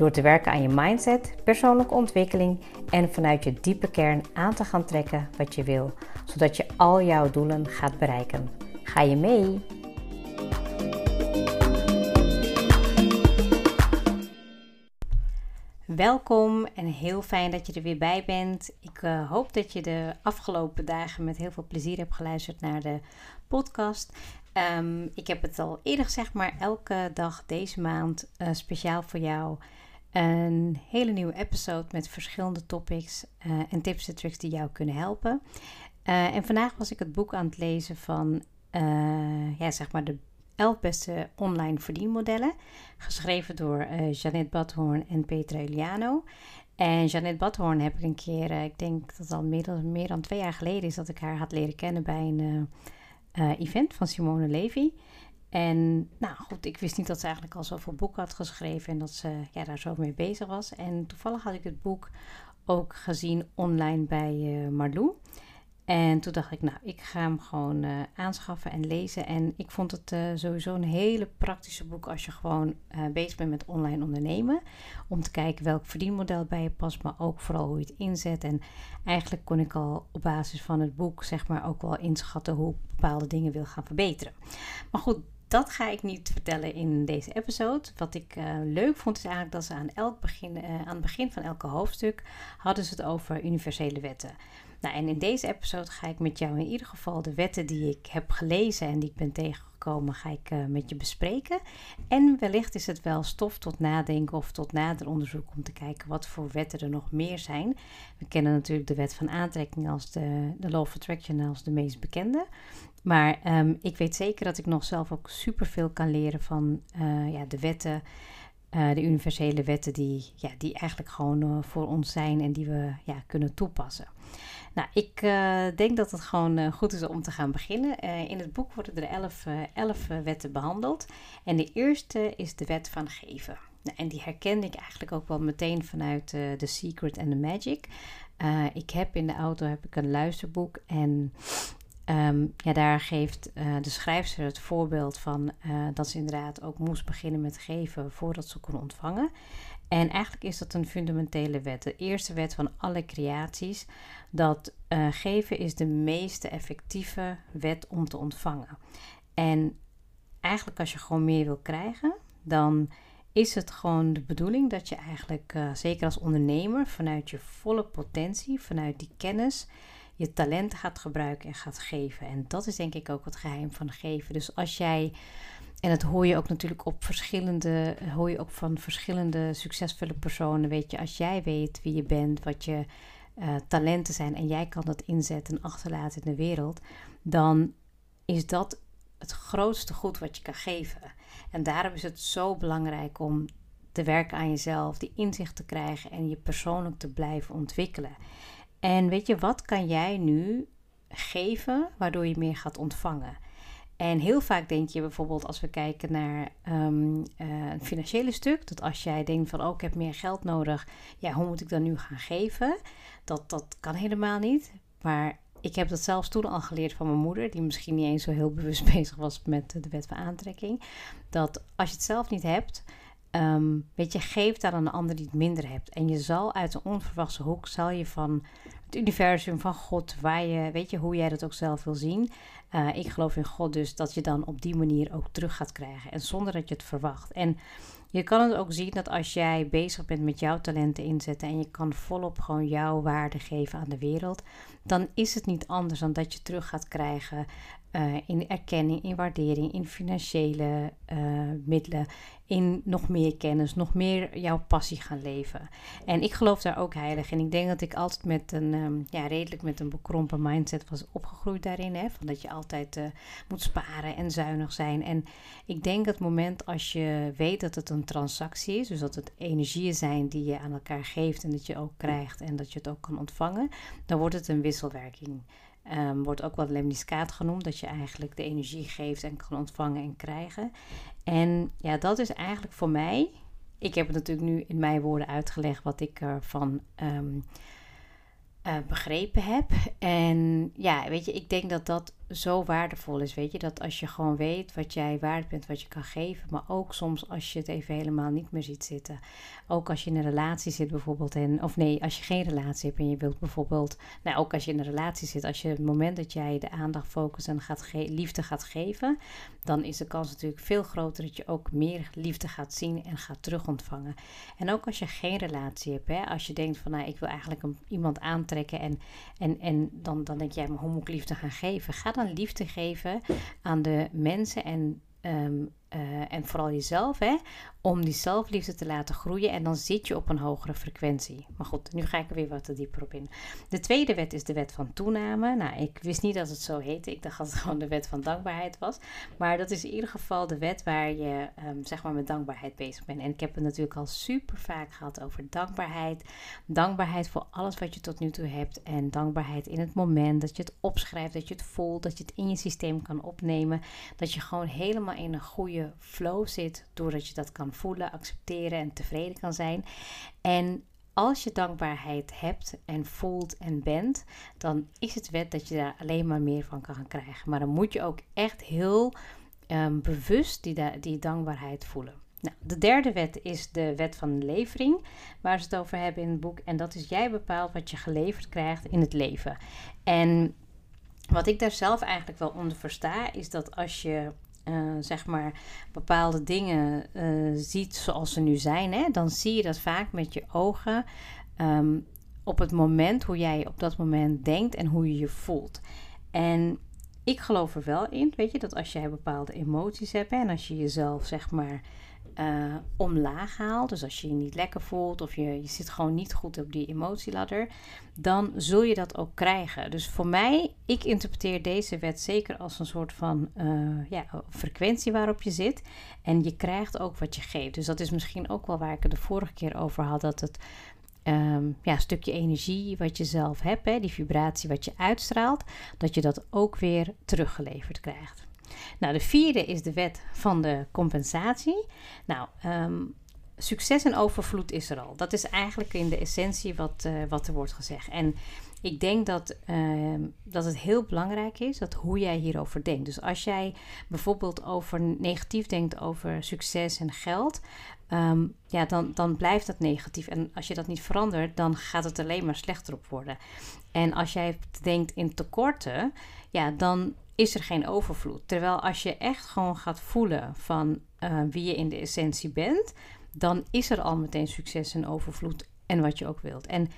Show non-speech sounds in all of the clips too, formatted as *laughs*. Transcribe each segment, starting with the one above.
Door te werken aan je mindset, persoonlijke ontwikkeling en vanuit je diepe kern aan te gaan trekken wat je wil, zodat je al jouw doelen gaat bereiken. Ga je mee? Welkom en heel fijn dat je er weer bij bent. Ik uh, hoop dat je de afgelopen dagen met heel veel plezier hebt geluisterd naar de podcast. Um, ik heb het al eerder gezegd, maar elke dag deze maand uh, speciaal voor jou een hele nieuwe episode met verschillende topics uh, en tips en tricks die jou kunnen helpen. Uh, en vandaag was ik het boek aan het lezen van ja, zeg maar de 11 beste online verdienmodellen. Geschreven door Janet Badhoorn en Petra Iliano. En Janet Badhoorn heb ik een keer, ik denk dat het al meer dan, meer dan twee jaar geleden is dat ik haar had leren kennen bij een event van Simone Levy. En nou goed, ik wist niet dat ze eigenlijk al zoveel boeken had geschreven en dat ze ja, daar zo mee bezig was. En toevallig had ik het boek ook gezien online bij Marlou. En toen dacht ik, nou, ik ga hem gewoon uh, aanschaffen en lezen. En ik vond het uh, sowieso een hele praktische boek als je gewoon uh, bezig bent met online ondernemen. Om te kijken welk verdienmodel bij je past, maar ook vooral hoe je het inzet. En eigenlijk kon ik al op basis van het boek, zeg maar, ook wel inschatten hoe ik bepaalde dingen wil gaan verbeteren. Maar goed, dat ga ik niet vertellen in deze episode. Wat ik uh, leuk vond is eigenlijk dat ze aan, elk begin, uh, aan het begin van elke hoofdstuk hadden ze het over universele wetten. Nou, en in deze episode ga ik met jou in ieder geval de wetten die ik heb gelezen en die ik ben tegengekomen, ga ik uh, met je bespreken. En wellicht is het wel stof tot nadenken of tot nader onderzoek om te kijken wat voor wetten er nog meer zijn. We kennen natuurlijk de wet van aantrekking als de, de Law of Attraction als de meest bekende. Maar um, ik weet zeker dat ik nog zelf ook superveel kan leren van uh, ja, de wetten. Uh, de universele wetten die, ja, die eigenlijk gewoon voor ons zijn en die we ja, kunnen toepassen. Nou, ik uh, denk dat het gewoon goed is om te gaan beginnen. in het boek worden er elf, elf wetten behandeld. En de eerste is de wet van geven. Nou, en die herkende ik eigenlijk ook wel meteen vanuit The Secret and the Magic. ik heb in de auto heb ik een luisterboek en Um, ja, daar geeft de schrijfster het voorbeeld van dat ze inderdaad ook moest beginnen met geven voordat ze kon ontvangen. En eigenlijk is dat een fundamentele wet. De eerste wet van alle creaties. Dat uh, geven is de meest effectieve wet om te ontvangen. En eigenlijk als je gewoon meer wil krijgen, dan is het gewoon de bedoeling dat je eigenlijk, zeker als ondernemer, vanuit je volle potentie, vanuit die kennis je talent gaat gebruiken en gaat geven. En dat is denk ik ook het geheim van geven. Dus als jij, en dat hoor je ook natuurlijk op verschillende, hoor je ook van verschillende succesvolle personen. Weet je, als jij weet wie je bent, wat je uh, talenten zijn en jij kan dat inzetten en achterlaten in de wereld, dan is dat het grootste goed wat je kan geven. En daarom is het zo belangrijk om te werken aan jezelf, die inzicht te krijgen en je persoonlijk te blijven ontwikkelen. En weet je, wat kan jij nu geven waardoor je meer gaat ontvangen? En heel vaak denk je bijvoorbeeld als we kijken naar um, uh, een financiële stuk, dat als jij denkt van oh ik heb meer geld nodig, ja hoe moet ik dan nu gaan geven? Dat, dat kan helemaal niet. Maar ik heb dat zelfs toen al geleerd van mijn moeder, die misschien niet eens zo heel bewust *laughs* bezig was met de wet van aantrekking. Dat als je het zelf niet hebt, Um, weet je, geef daar aan een ander die het minder hebt. En je zal uit een onverwachte hoek, zal je van het universum, van God, waar je, weet je, hoe jij dat ook zelf wil zien. Uh, ik geloof in God dus dat je dan op die manier ook terug gaat krijgen. En zonder dat je het verwacht. En je kan het ook zien dat als jij bezig bent met jouw talenten inzetten en je kan volop gewoon jouw waarde geven aan de wereld, dan is het niet anders dan dat je terug gaat krijgen uh, in erkenning, in waardering, in financiële uh, middelen, in nog meer kennis, nog meer jouw passie gaan leven. En ik geloof daar ook heilig in. Ik denk dat ik altijd met een, ehm, ja, redelijk met een bekrompen mindset was opgegroeid daarin. Hè, van dat je altijd uh, moet sparen en zuinig zijn. En ik denk het moment als je weet dat het een transactie is, dus dat het energieën zijn die je aan elkaar geeft en dat je ook krijgt en dat je het ook kan ontvangen, dan wordt het een wisselwerking. Um, wordt ook wel lemniscaat genoemd, dat je eigenlijk de energie geeft en kan ontvangen en krijgen. En ja, dat is eigenlijk voor mij. Ik heb het natuurlijk nu in mijn woorden uitgelegd wat ik ervan um, uh, begrepen heb. En ja, weet je, ik denk dat dat zo waardevol is. Weet je, dat als je gewoon weet wat jij waard bent, wat je kan geven. Maar ook soms als je het even helemaal niet meer ziet zitten. Ook als je in een relatie zit bijvoorbeeld. En, of nee, als je geen relatie hebt en je wilt bijvoorbeeld. Nou, ook als je in een relatie zit. Als je het moment dat jij de aandacht focust en gaat liefde gaat geven. Dan is de kans natuurlijk veel groter dat je ook meer liefde gaat zien en gaat terugontvangen. En ook als je geen relatie hebt. Hè, als je denkt van nou, ik wil eigenlijk iemand aantrekken. En, en, en dan, dan denk jij, maar hoe moet ik liefde gaan geven? Ga dan liefde geven aan de mensen en, um, uh, en vooral jezelf. Hè? Om die zelfliefde te laten groeien. En dan zit je op een hogere frequentie. Maar goed, nu ga ik er weer wat dieper op in. De tweede wet is de wet van toename. Nou, ik wist niet dat het zo heette. Ik dacht dat het gewoon de wet van dankbaarheid was. Maar dat is in ieder geval de wet waar je um, zeg maar met dankbaarheid bezig bent. En ik heb het natuurlijk al super vaak gehad over dankbaarheid. Dankbaarheid voor alles wat je tot nu toe hebt. En dankbaarheid in het moment dat je het opschrijft, dat je het voelt, dat je het in je systeem kan opnemen. Dat je gewoon helemaal in een goede flow zit doordat je dat kan voelen, accepteren en tevreden kan zijn. En als je dankbaarheid hebt en voelt en bent, dan is het wet dat je daar alleen maar meer van kan krijgen. Maar dan moet je ook echt heel um, bewust die, die dankbaarheid voelen. Nou, de derde wet is de wet van levering, waar ze het over hebben in het boek. En dat is jij bepaalt wat je geleverd krijgt in het leven. En wat ik daar zelf eigenlijk wel onder versta, is dat als je uh, zeg maar bepaalde dingen uh, ziet zoals ze nu zijn, hè, dan zie je dat vaak met je ogen um, op het moment hoe jij op dat moment denkt en hoe je je voelt. En ik geloof er wel in, weet je, dat als jij bepaalde emoties hebt en als je jezelf zeg maar uh, omlaag haalt, dus als je je niet lekker voelt of je, je zit gewoon niet goed op die emotieladder, dan zul je dat ook krijgen. Dus voor mij, ik interpreteer deze wet zeker als een soort van uh, ja, frequentie waarop je zit. En je krijgt ook wat je geeft. Dus dat is misschien ook wel waar ik het de vorige keer over had, dat het um, ja, stukje energie wat je zelf hebt, hè, die vibratie wat je uitstraalt, dat je dat ook weer teruggeleverd krijgt. Nou, de vierde is de wet van de compensatie. Nou, um, succes en overvloed is er al. Dat is eigenlijk in de essentie wat, uh, wat er wordt gezegd. En ik denk dat, uh, dat het heel belangrijk is dat hoe jij hierover denkt. Dus als jij bijvoorbeeld over negatief denkt over succes en geld, um, ja, dan, dan blijft dat negatief. En als je dat niet verandert, dan gaat het alleen maar slechter op worden. En als jij denkt in tekorten, ja, dan is er geen overvloed. Terwijl als je echt gewoon gaat voelen van uh, wie je in de essentie bent, dan is er al meteen succes en overvloed en wat je ook wilt. En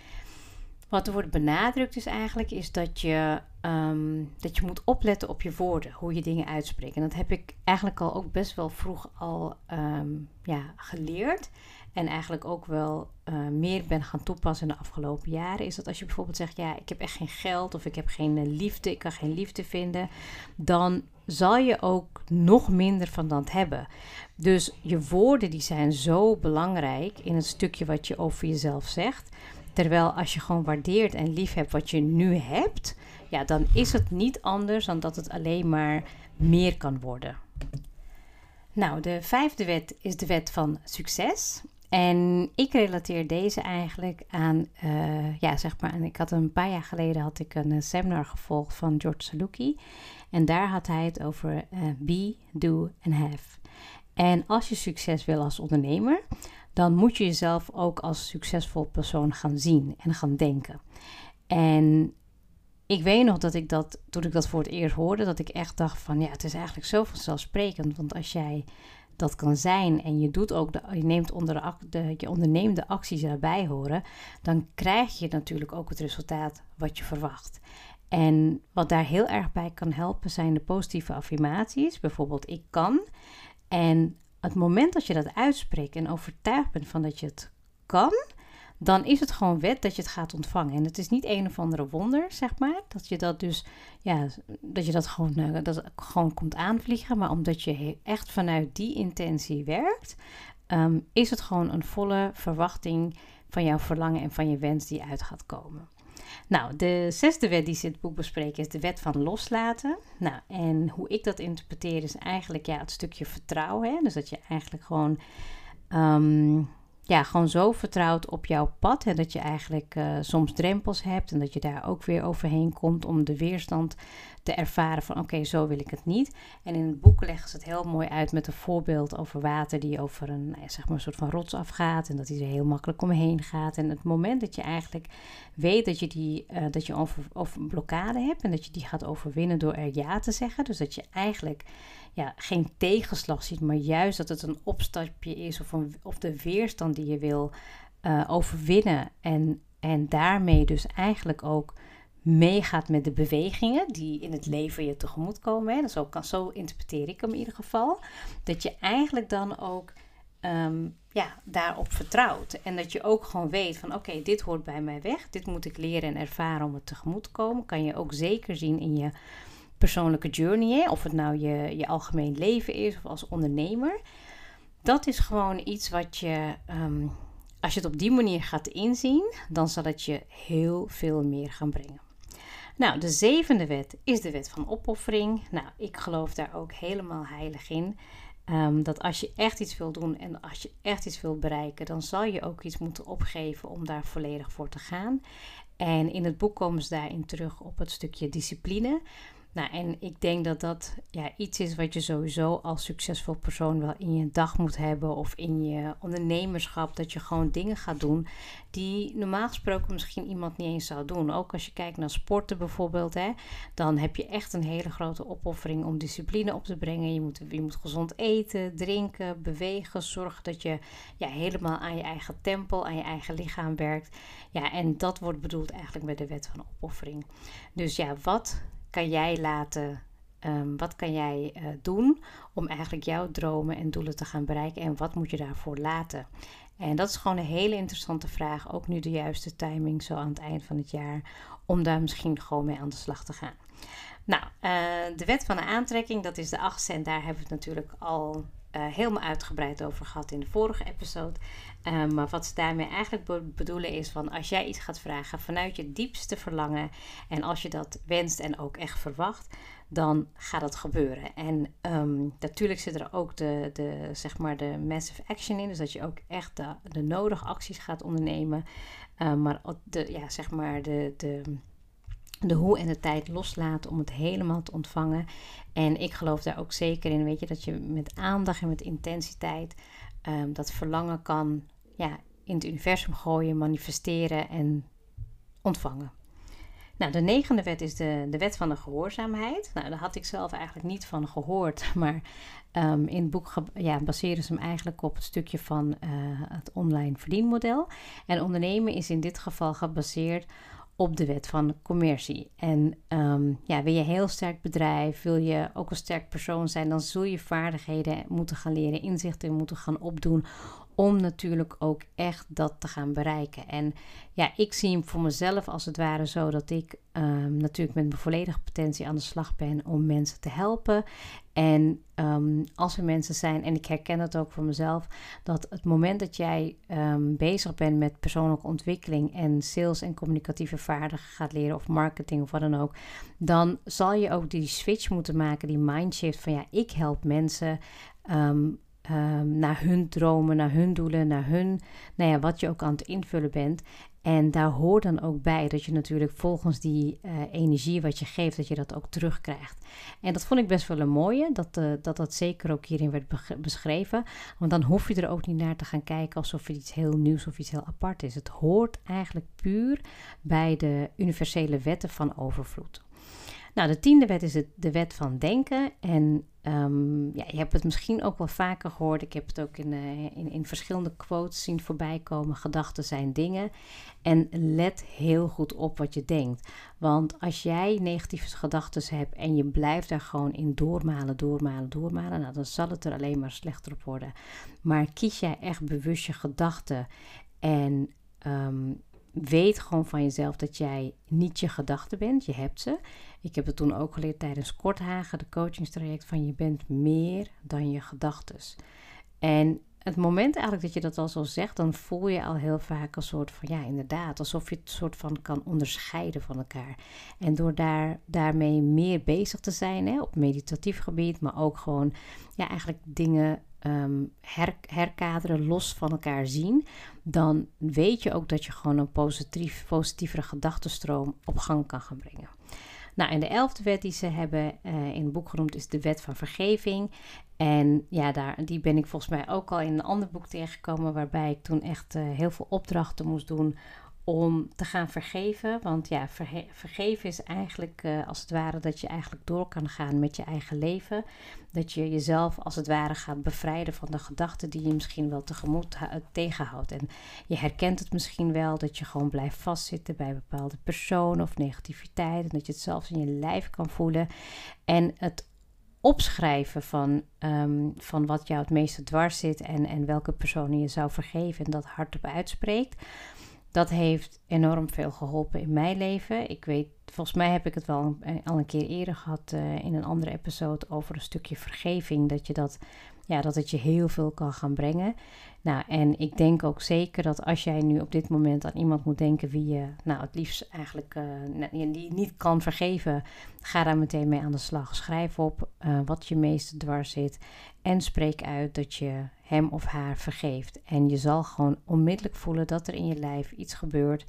wat er wordt benadrukt is eigenlijk is dat je, um, dat je moet opletten op je woorden, hoe je dingen uitspreekt. En dat heb ik eigenlijk al ook best wel vroeg al um, ja, geleerd. En eigenlijk ook wel uh, meer ben gaan toepassen in de afgelopen jaren. Is dat als je bijvoorbeeld zegt: Ja, ik heb echt geen geld of ik heb geen eh, liefde, ik kan geen liefde vinden. Dan zal je ook nog minder van dat hebben. Dus je woorden die zijn zo belangrijk in het stukje wat je over jezelf zegt. Terwijl als je gewoon waardeert en lief hebt wat je nu hebt, ja, dan is het niet anders dan dat het alleen maar meer kan worden. Nou, de vijfde wet is de wet van succes. En ik relateer deze eigenlijk aan, uh, ja, zeg maar, ik had een paar jaar geleden had ik een seminar gevolgd van George Saluki. En daar had hij het over uh, be, do en have. En als je succes wil als ondernemer, dan moet je jezelf ook als succesvol persoon gaan zien en gaan denken. En ik weet nog dat ik dat, toen ik dat voor het eerst hoorde, dat ik echt dacht van ja, het is eigenlijk zo vanzelfsprekend. Want als jij dat kan zijn en je doet ook je neemt onder de, de, je onderneemt de acties daarbij horen, dan krijg je natuurlijk ook het resultaat wat je verwacht. En wat daar heel erg bij kan helpen zijn de positieve affirmaties. Bijvoorbeeld ik kan. En het moment dat je dat uitspreekt en overtuigd bent van dat je het kan, dan is het gewoon wet dat je het gaat ontvangen. En het is niet een of andere wonder, zeg maar, dat je dat dus, ja, dat je dat gewoon, uh, dat gewoon komt aanvliegen. Maar omdat je echt vanuit die intentie werkt, um, is het gewoon een volle verwachting van jouw verlangen en van je wens die uit gaat komen. Nou, de zesde wet die ze in het boek bespreken is de wet van loslaten. Nou, en hoe ik dat interpreteer is eigenlijk ja, het stukje vertrouwen. Hè? Dus dat je eigenlijk gewoon um, ja, gewoon zo vertrouwd op jouw pad. En dat je eigenlijk uh, soms drempels hebt en dat je daar ook weer overheen komt om de weerstand te ervaren van oké, zo wil ik het niet. En in het boek leggen ze het heel mooi uit met een voorbeeld over water die over een, nou zeg maar een soort van rots afgaat en dat hij er heel makkelijk omheen gaat. En het moment dat je eigenlijk weet dat je die uh, dat je over, over blokkade hebt en dat je die gaat overwinnen door er ja te zeggen. Dus dat je eigenlijk ja, geen tegenslag ziet, maar juist dat het een opstapje is of, een, of de weerstand die je wil uh, overwinnen. En, en daarmee dus eigenlijk ook meegaat met de bewegingen die in het leven je tegemoet komen. Hè. Ook, zo interpreteer ik hem in ieder geval. Dat je eigenlijk dan ook um, ja, daarop vertrouwt. En dat je ook gewoon weet van oké, dit hoort bij mij weg. Dit moet ik leren en ervaren om het tegemoet te komen. Kan je ook zeker zien in je persoonlijke journey, hè? of het nou je, je algemeen leven is of als ondernemer. Dat is gewoon iets wat je, um, als je het op die manier gaat inzien, dan zal het je heel veel meer gaan brengen. Nou, de zevende wet is de wet van opoffering. Nou, ik geloof daar ook helemaal heilig in. Um, dat als je echt iets wil doen en als je echt iets wil bereiken, dan zal je ook iets moeten opgeven om daar volledig voor te gaan. En in het boek komen ze daarin terug op het stukje discipline. Nou, en ik denk dat dat ja, iets is wat je sowieso als succesvol persoon wel in je dag moet hebben of in je ondernemerschap. Dat je gewoon dingen gaat doen die normaal gesproken misschien iemand niet eens zou doen. Ook als je kijkt naar sporten bijvoorbeeld, hè, dan heb je echt een hele grote opoffering om discipline op te brengen. Je moet, je moet gezond eten, drinken, bewegen, zorgen dat je ja, helemaal aan je eigen tempel, aan je eigen lichaam werkt. Ja, en dat wordt bedoeld eigenlijk met de wet van opoffering. Dus ja, wat kan jij laten, um, wat kan jij uh, doen om eigenlijk jouw dromen en doelen te gaan bereiken en wat moet je daarvoor laten? En dat is gewoon een hele interessante vraag, ook nu de juiste timing zo aan het eind van het jaar, om daar misschien gewoon mee aan de slag te gaan. Nou, uh, de wet van de aantrekking, dat is de achtste en daar hebben we het natuurlijk al helemaal uitgebreid over gehad in de vorige episode. Uh, maar wat ze daarmee eigenlijk bedoelen is van als jij iets gaat vragen vanuit je diepste verlangen en als je dat wenst en ook echt verwacht, dan gaat dat gebeuren. En um, natuurlijk zit er ook de, de, zeg maar de massive action in, dus dat je ook echt de, de nodige acties gaat ondernemen. Uh, maar de, ja, zeg maar de, de de hoe en de tijd loslaten om het helemaal te ontvangen. En ik geloof daar ook zeker in, weet je, dat je met aandacht en met intensiteit um, dat verlangen kan ja, in het universum gooien, manifesteren en ontvangen. Nou, de negende wet is de, de wet van de gehoorzaamheid. Nou, daar had ik zelf eigenlijk niet van gehoord, *laughs* maar um, in het boek ja, baseren ze hem eigenlijk op het stukje van uh, het online verdienmodel. En ondernemen is in dit geval gebaseerd op de wet van commercie. En um, ja, wil je heel sterk bedrijf, wil je ook een sterk persoon zijn, dan zul je vaardigheden moeten gaan leren, inzichten moeten gaan opdoen om natuurlijk ook echt dat te gaan bereiken. En ja, ik zie hem voor mezelf als het ware zo dat ik um, natuurlijk met mijn volledige potentie aan de slag ben om mensen te helpen. En um, als er mensen zijn, en ik herken het ook voor mezelf, dat het moment dat jij um, bezig bent met persoonlijke ontwikkeling en sales en communicatieve vaardigheden gaat leren, of marketing of wat dan ook, dan zal je ook die switch moeten maken, die mindshift van ja, ik help mensen. Um, naar hun dromen, naar hun doelen, naar hun, nou ja, wat je ook aan het invullen bent. En daar hoort dan ook bij dat je natuurlijk volgens die uh, energie wat je geeft, dat je dat ook terugkrijgt. En dat vond ik best wel een mooie, dat uh, dat, dat zeker ook hierin werd beschreven. Want dan hoef je er ook niet naar te gaan kijken alsof het iets heel nieuws of iets heel apart is. Het hoort eigenlijk puur bij de universele wetten van overvloed. Nou, de tiende wet is het, de wet van denken. En um, ja, je hebt het misschien ook wel vaker gehoord. Ik heb het ook in, uh, in, in verschillende quotes zien voorbij komen. Gedachten zijn dingen. En let heel goed op wat je denkt. Want als jij negatieve gedachten hebt en je blijft daar gewoon in doormalen, doormalen, doormalen, nou, dan zal het er alleen maar slechter op worden. Maar kies jij echt bewust je gedachten en ehm, weet gewoon van jezelf dat jij niet je gedachten bent. Je hebt ze. Ik heb het toen ook geleerd tijdens Korthagen, de coachingstraject, van je bent meer dan je gedachten. En het moment eigenlijk dat je dat al zo zegt, dan voel je al heel vaak een soort van, ja, inderdaad, alsof je het soort van kan onderscheiden van elkaar. En door daar, daarmee meer bezig te zijn hè, op meditatief gebied, maar ook gewoon, ja, eigenlijk dingen her, herkaderen, los van elkaar zien, dan weet je ook dat je gewoon een positief, positievere gedachtenstroom op gang kan gaan brengen. Nou, en de elfde wet die ze hebben uh, in het boek genoemd is de wet van vergeving. En ja, daar, die ben ik volgens mij ook al in een ander boek tegengekomen, waarbij ik toen echt uh, heel veel opdrachten moest doen om te gaan vergeven. Want ja, vergeven is eigenlijk uh, als het ware dat je eigenlijk door kan gaan met je eigen leven. Dat je jezelf als het ware gaat bevrijden van de gedachten die je misschien wel tegemoet tegenhoudt. En je herkent het misschien wel dat je gewoon blijft vastzitten bij bepaalde personen of negativiteit. En dat je het zelfs in je lijf kan voelen. En het opschrijven van, um, van wat jou het meeste dwars zit en, en welke personen je zou vergeven en dat hardop uitspreekt dat heeft enorm veel geholpen in mijn leven. Ik weet, volgens mij heb ik het wel al een keer eerder gehad uh, in een andere episode over een stukje vergeving. Dat je dat, ja, dat het je heel veel kan gaan brengen. Nou, en ik denk ook zeker dat als jij nu op dit moment aan iemand moet denken wie je nou het liefst eigenlijk uh, die niet kan vergeven, ga daar meteen mee aan de slag. Schrijf op uh, wat je meeste dwars zit en spreek uit dat je hem of haar vergeeft. En je zal gewoon onmiddellijk voelen dat er in je lijf iets gebeurt.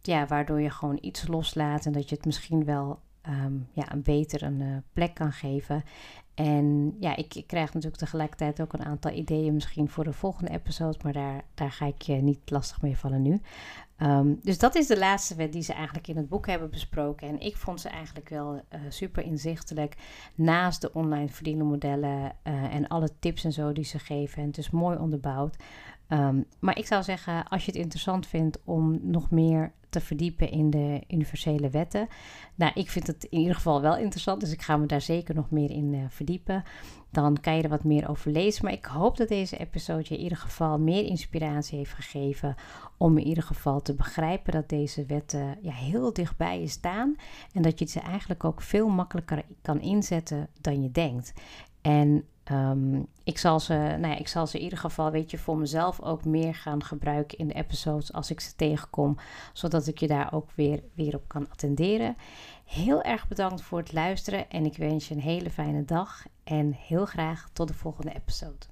Ja, waardoor je gewoon iets loslaat en dat je het misschien wel um, ja, een beter een uh, plek kan geven. En ja, ik, ik, krijg natuurlijk tegelijkertijd ook een aantal ideeën misschien voor de volgende episode, maar daar, daar ga ik je niet lastig mee vallen nu. Um, dus dat is de laatste wet die ze eigenlijk in het boek hebben besproken. En ik vond ze eigenlijk wel uh, super inzichtelijk. Naast de online verdienmodellen uh, en alle tips en zo die ze geven. En het is mooi onderbouwd. Um, maar ik zou zeggen, als je het interessant vindt om nog meer te verdiepen in de universele wetten. Nou, ik vind het in ieder geval wel interessant, dus ik ga me daar zeker nog meer in uh, verdiepen. Dan kan je er wat meer over lezen. Maar ik hoop dat deze episode je in ieder geval meer inspiratie heeft gegeven. Om in ieder geval te begrijpen dat deze wetten ja, heel dichtbij je staan. En dat je ze eigenlijk ook veel makkelijker kan inzetten dan je denkt. En Um, ik, zal ze, nou ja, ik zal ze in ieder geval, weet je, voor mezelf ook meer gaan gebruiken in de episodes als ik ze tegenkom, zodat ik je daar ook weer, weer op kan attenderen. Heel erg bedankt voor het luisteren en ik wens je een hele fijne dag en heel graag tot de volgende episode.